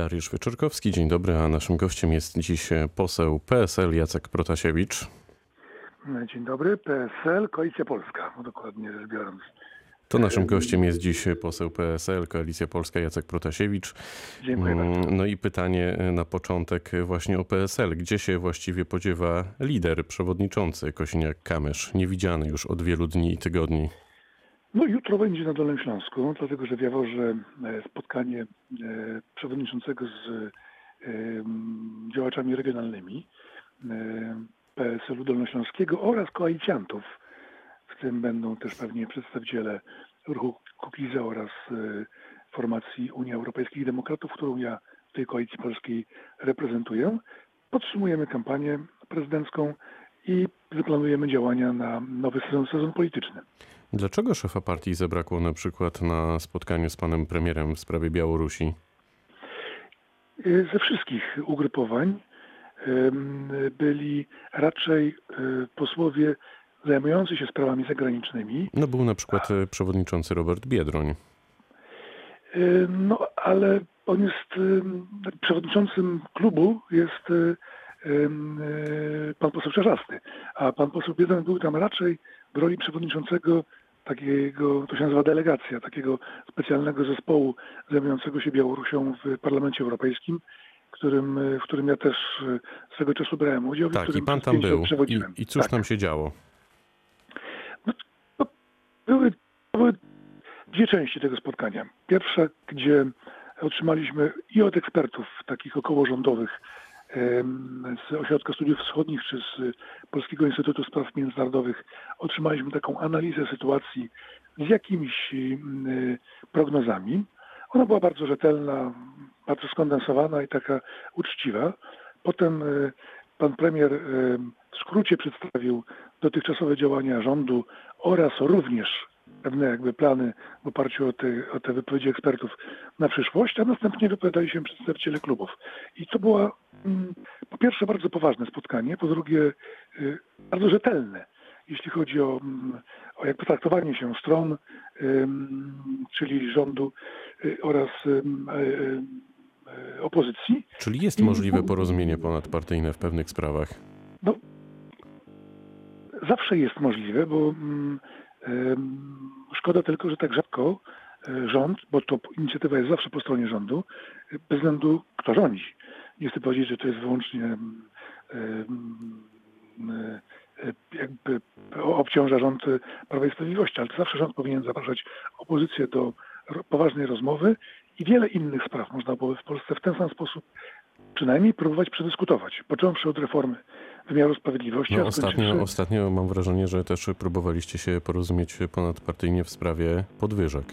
Dariusz Wyczorkowski, dzień dobry, a naszym gościem jest dziś poseł PSL Jacek Protasiewicz. Dzień dobry, PSL, Koalicja Polska, dokładnie rzecz biorąc. To naszym gościem jest dziś poseł PSL, Koalicja Polska Jacek Protasiewicz. Dziękuję bardzo. No i pytanie na początek właśnie o PSL. Gdzie się właściwie podziewa lider, przewodniczący Kosiniak-Kamysz, niewidziany już od wielu dni i tygodni? No jutro będzie na Dolnym Śląsku, dlatego że w Jaworze e, spotkanie e, przewodniczącego z e, działaczami regionalnymi PSL-u Dolnośląskiego oraz koalicjantów. W tym będą też pewnie przedstawiciele ruchu Kukiza oraz formacji Unii Europejskich Demokratów, którą ja w tej koalicji polskiej reprezentuję. Podtrzymujemy kampanię prezydencką i zaplanujemy działania na nowy sezon, sezon polityczny. Dlaczego szefa partii zabrakło na przykład na spotkaniu z panem premierem w sprawie Białorusi? Ze wszystkich ugrupowań byli raczej e, posłowie zajmujący się sprawami zagranicznymi. No był na przykład A... przewodniczący Robert Biedroń. No ale on jest przewodniczącym klubu, jest pan poseł Czarzasty, a pan poseł Biedroń był tam raczej w roli przewodniczącego takiego, to się nazywa delegacja, takiego specjalnego zespołu zajmującego się Białorusią w Parlamencie Europejskim, którym, w którym ja też e, swego czasu brałem udział. Tak, i pan tam był. I, I, cóż tak. tam się działo? No, no, były, były dwie części tego spotkania. Pierwsza, gdzie otrzymaliśmy i od ekspertów takich okołorządowych z Ośrodka Studiów Wschodnich czy z Polskiego Instytutu Spraw Międzynarodowych otrzymaliśmy taką analizę sytuacji z jakimiś prognozami. Ona była bardzo rzetelna, bardzo skondensowana i taka uczciwa. Potem pan premier w skrócie przedstawił dotychczasowe działania rządu oraz również pewne jakby plany w oparciu o te, o te wypowiedzi ekspertów na przyszłość, a następnie wypowiadali się przedstawiciele klubów. I to było mm, po pierwsze bardzo poważne spotkanie, po drugie y, bardzo rzetelne, jeśli chodzi o, mm, o jakby traktowanie się stron, czyli rządu y, oraz y, opozycji. Czyli jest możliwe porozumienie ponadpartyjne w pewnych sprawach? No, zawsze jest możliwe, bo mm, Szkoda tylko, że tak rzadko e, rząd, bo to inicjatywa jest zawsze po stronie rządu, bez względu kto rządzi. Nie chcę powiedzieć, że to jest wyłącznie e, jakby obciąża rząd Prawa i Sprawiedliwości, ale to zawsze rząd powinien zapraszać opozycję do poważnej rozmowy i wiele innych spraw można było w Polsce w ten sam sposób przynajmniej próbować przedyskutować, począwszy od reformy wymiaru sprawiedliwości. No, ostatnio, ostatnio mam wrażenie, że też próbowaliście się porozumieć ponadpartyjnie w sprawie podwyżek.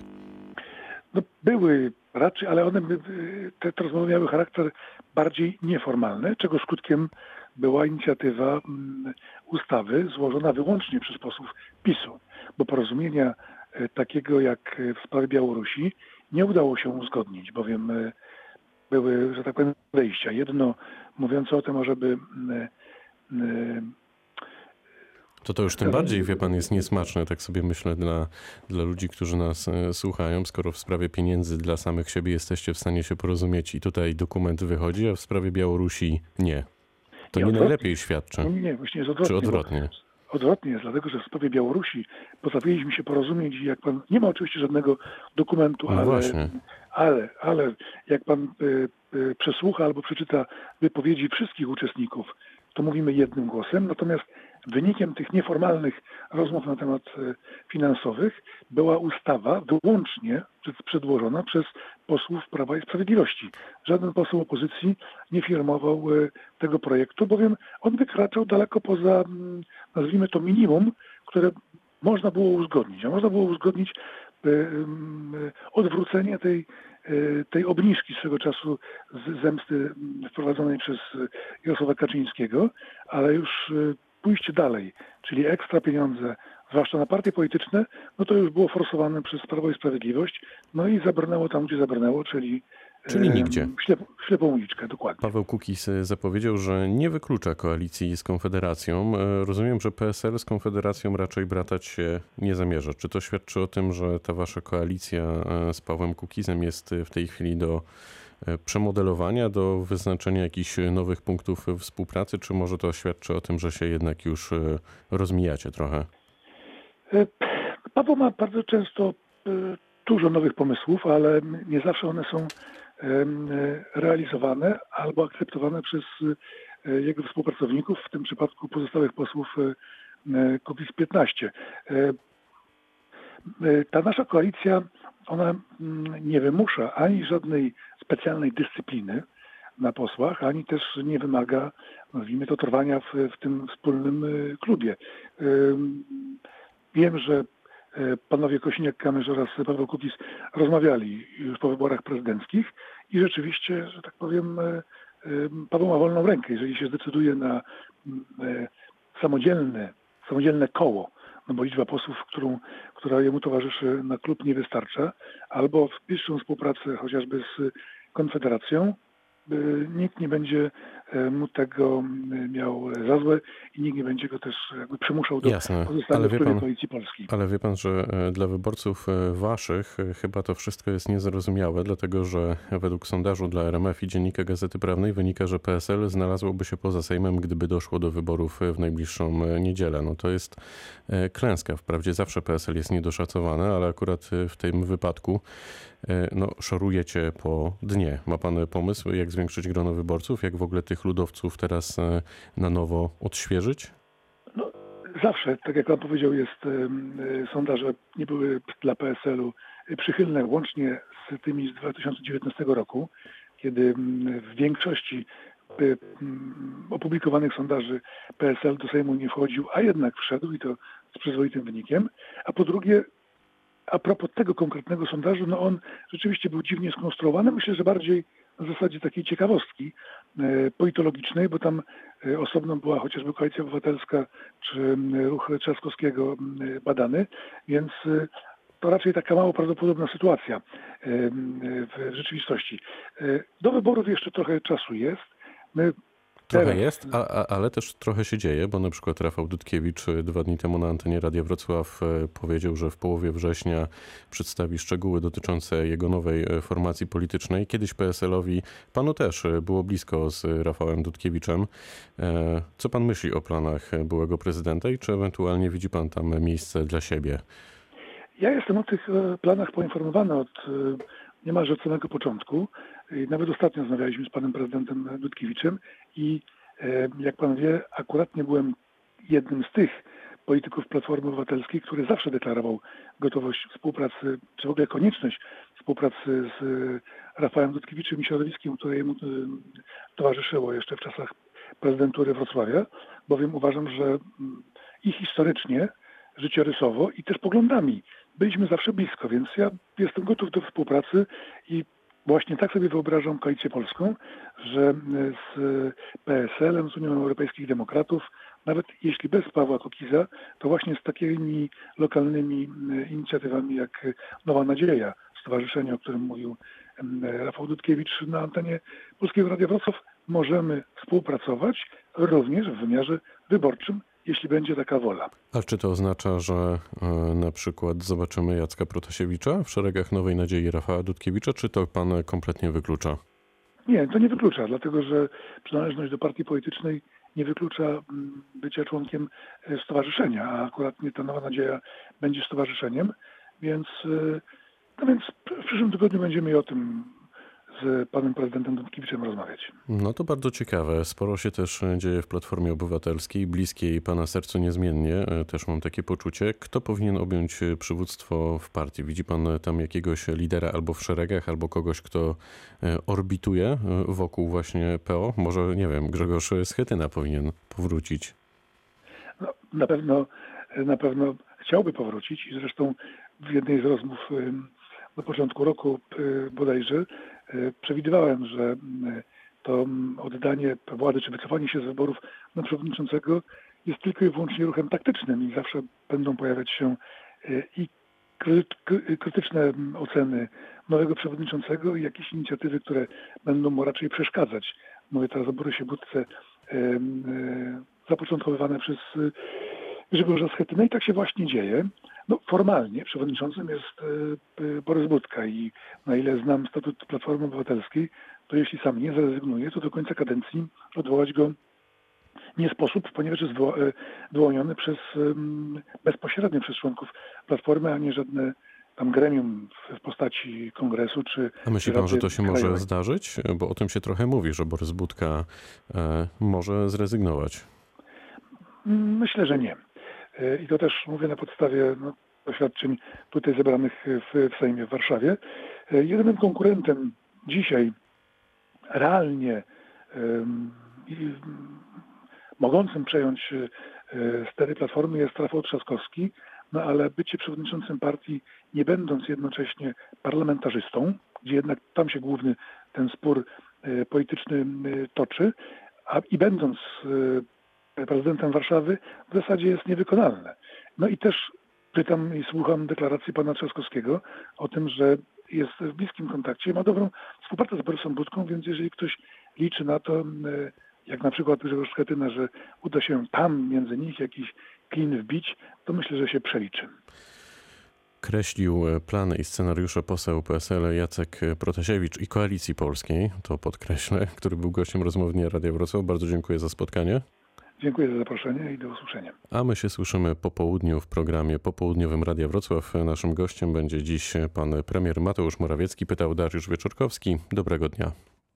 No, były raczej, ale one, te, te rozmowy miały charakter bardziej nieformalny, czego skutkiem była inicjatywa mm, ustawy złożona wyłącznie przez posłów PiSu, bo porozumienia e, takiego jak w sprawie Białorusi nie udało się uzgodnić, bowiem e, były, że tak powiem, wejścia. Jedno mówiące o tym, ażeby mm, to to już tym bardziej, wie pan, jest niesmaczne, tak sobie myślę, dla, dla ludzi, którzy nas e, słuchają, skoro w sprawie pieniędzy dla samych siebie jesteście w stanie się porozumieć i tutaj dokument wychodzi, a w sprawie Białorusi nie. To nie, nie najlepiej świadczy. Nie, nie, właśnie jest odwrotnie. Czy odwrotnie? Odwrotnie jest, dlatego że w sprawie Białorusi potrafiliśmy się porozumieć i jak pan, nie ma oczywiście żadnego dokumentu, no ale, właśnie. ale, ale jak pan y, y, przesłucha albo przeczyta wypowiedzi wszystkich uczestników to mówimy jednym głosem. Natomiast wynikiem tych nieformalnych rozmów na temat e, finansowych była ustawa wyłącznie przedłożona przez posłów Prawa i Sprawiedliwości. Żaden poseł opozycji nie firmował e, tego projektu, bowiem on wykraczał daleko poza, nazwijmy to minimum, które można było uzgodnić. A można było uzgodnić e, odwrócenie tej tej obniżki swego czasu z zemsty wprowadzonej przez Jarosława Kaczyńskiego, ale już y, pójście dalej, czyli ekstra pieniądze, zwłaszcza na partie polityczne, no to już było forsowane przez Prawo i Sprawiedliwość, no i zabrnęło tam, gdzie zabrnęło, czyli Czyli nigdzie. Ślep, ślepą uliczkę, dokładnie. Paweł Kukis zapowiedział, że nie wyklucza koalicji z Konfederacją. E, rozumiem, że PSL z Konfederacją raczej bratać się nie zamierza. Czy to świadczy o tym, że ta wasza koalicja e, z Pawłem Kukizem jest w tej chwili do e, przemodelowania, do wyznaczenia jakichś nowych punktów współpracy, czy może to świadczy o tym, że się jednak już e, rozmijacie trochę? E, Paweł ma bardzo często e, dużo nowych pomysłów, ale nie zawsze one są e, realizowane albo akceptowane przez e, jego współpracowników, w tym przypadku pozostałych posłów e, e, Kukiz-15. E, e, Ta nasza koalicja, ona mm, nie wymusza ani żadnej specjalnej dyscypliny na posłach, ani też nie wymaga, nazwijmy to, trwania w, w tym wspólnym e, klubie. Em, Wiem, że e, panowie Kosiniak-Kamysz oraz Paweł Kukiz rozmawiali już po wyborach prezydenckich i rzeczywiście, że tak powiem, e, e, Paweł ma wolną rękę, jeżeli się zdecyduje na mm, e, samodzielne, samodzielne koło, no bo liczba posłów, którą, która jemu towarzyszy na klub nie wystarcza, albo w bliższą współpracę chociażby z Konfederacją, nikt nie będzie e, mu tego m, miał za złe i nikt nie będzie go też jakby przymuszał do Jasne, pozostania w wie pan, Koalicji Polskiej. ale wie pan, że e, dla wyborców e, waszych e, chyba to wszystko jest niezrozumiałe, dlatego że według sondażu dla RMF i Dziennika Gazety Prawnej wynika, że PSL znalazłoby się poza Sejmem, gdyby doszło do wyborów e, w najbliższą e, niedzielę. No to jest e, klęska. Wprawdzie zawsze PSL jest niedoszacowany, ale akurat e, w tym wypadku e, no, szorujecie po dnie. Ma pan pomysł, jak zwiększyć grono wyborców? Jak w ogóle tych ludowców teraz e, na nowo odświeżyć? No, zawsze, tak jak pan powiedział, jest em, e, sondaże nie były dla PSL-u przychylne, łącznie z tymi z 2019 roku, kiedy w większości e, opublikowanych sondaży PSL do Sejmu nie wchodził, a jednak wszedł i to z przyzwoitym wynikiem. A po drugie, a propos tego konkretnego sondażu, no on rzeczywiście był dziwnie skonstruowany. Myślę, że bardziej na zasadzie takiej ciekawostki e, politologicznej, bo tam e, osobno była chociażby Koalicja Obywatelska czy m, ruch Trzaskowskiego badany, więc e, to raczej taka mało prawdopodobna sytuacja e, w rzeczywistości. E, Do wyborów jeszcze trochę czasu jest. My Trochę teraz- jest, a, a, ale też trochę się dzieje, bo na przykład Rafał Dudkiewicz e, dwa dni temu na antenie Radia Wrocław e, powiedział, że w połowie września przedstawi szczegóły dotyczące jego nowej e, formacji politycznej. Kiedyś PSL-owi panu też było blisko z Rafałem Dudkiewiczem. E, Co pan myśli o planach byłego prezydenta i czy ewentualnie widzi pan tam miejsce dla siebie? Ja jestem o tych e, planach poinformowany od niemalże od samego początku. Nawet ostatnio rozmawialiśmy z panem prezydentem Dudkiewiczem i e, jak pan wie, akurat nie byłem jednym z tych polityków Platformy Obywatelskiej, który zawsze deklarował gotowość współpracy, czy w ogóle konieczność współpracy z Rafałem Dudkiewiczem i środowiskiem, które jemu e, towarzyszyło jeszcze w czasach prezydentury Wrocławia, bowiem uważam, że i historycznie, życiorysowo i też poglądami byliśmy zawsze blisko, więc ja jestem gotów do współpracy i właśnie tak sobie wyobrażam Koalicję Polską, że z PSL-em, z Unią Europejskich Demokratów, nawet jeśli bez Pawła Kokiza, to właśnie z takimi lokalnymi e, inicjatywami jak Nowa Nadzieja, stowarzyszenie, o którym mówił Rafał Dudkiewicz na antenie Polskiego Radia Wrocław, możemy współpracować również w wymiarze wyborczym, jeśli będzie taka wola. A czy to oznacza, że e, na przykład zobaczymy Jacka Protasiewicza w szeregach Nowej Nadziei Rafała Dudkiewicza, czy to pan kompletnie wyklucza? Nie, to nie wyklucza, dlatego że przynależność do partii politycznej nie wyklucza mm, bycia członkiem e, stowarzyszenia, a akurat nie ta Nowa Nadzieja będzie stowarzyszeniem, więc, e, no więc w przyszłym tygodniu będziemy i o tym z panem prezydentem Dudkiewiczem rozmawiać. No to bardzo ciekawe. Sporo się też dzieje w Platformie Obywatelskiej, bliskiej pana sercu niezmiennie. E, Też mam takie poczucie. Kto powinien objąć e, przywództwo w partii? Widzi pan e, tam jakiegoś lidera albo w szeregach, albo kogoś, kto orbituje wokół właśnie PO? Może, nie wiem, Grzegorz Schetyna powinien powrócić. No, na pewno na pewno chciałby powrócić i zresztą w jednej z rozmów na początku roku bodajże przewidywałem, że y, to mm, oddanie władzy czy wycofanie się z wyborów na przewodniczącego jest tylko i wyłącznie ruchem taktycznym i zawsze będą pojawiać się y, i kry- kry- krytyczne mm, oceny nowego przewodniczącego i jakieś inicjatywy, które będą mu raczej przeszkadzać. Mówię teraz o Borysie Budce, y, zapoczątkowywane przez Grzegorza Schetynę i tak się właśnie dzieje. No, formalnie przewodniczącym jest e, e, Borys Budka i na ile znam statut Platformy Obywatelskiej, to jeśli sam nie zrezygnuje, to do końca kadencji odwołać go nie sposób, ponieważ jest wyło- wyłoniony przez, bezpośrednio przez członków Platformy, a nie żadne tam gremium w- postaci kongresu czy A myśli pan, że to się może Krajowej. zdarzyć? Bo o tym się trochę mówi, że Borys Budka e, może zrezygnować. Myślę, że nie. E, I to też mówię na podstawie no, doświadczeń tutaj zebranych w, w Sejmie w Warszawie. E, Jedynym konkurentem dzisiaj realnie mogącym przejąć e, stery Platformy jest Rafał Trzaskowski, no ale bycie przewodniczącym partii, nie będąc jednocześnie parlamentarzystą, gdzie jednak tam się główny ten spór polityczny toczy, a i będąc prezydentem Warszawy w zasadzie jest niewykonalne. No i też pytam i słucham deklaracji pana Trzaskowskiego o tym, że jest w bliskim kontakcie, ma dobrą współpracę z Borysem Budką, więc jeżeli ktoś liczy na to, jak na przykład Grzegorz Schetyna, że uda się tam między nich jakiś klin wbić, to myślę, że się przeliczy. Kreślił e, plany i scenariusze poseł PSL Jacek Protasiewicz i Koalicji Polskiej, to podkreślę, który był gościem rozmowni Radia Wrocław. Bardzo dziękuję za spotkanie. Dziękuję za zaproszenie i do usłyszenia. A my się słyszymy po południu w programie popołudniowym Radia Wrocław. Naszym gościem będzie dziś pan premier Mateusz Morawiecki. Pytał Dariusz Wieczorkowski. Dobrego dnia.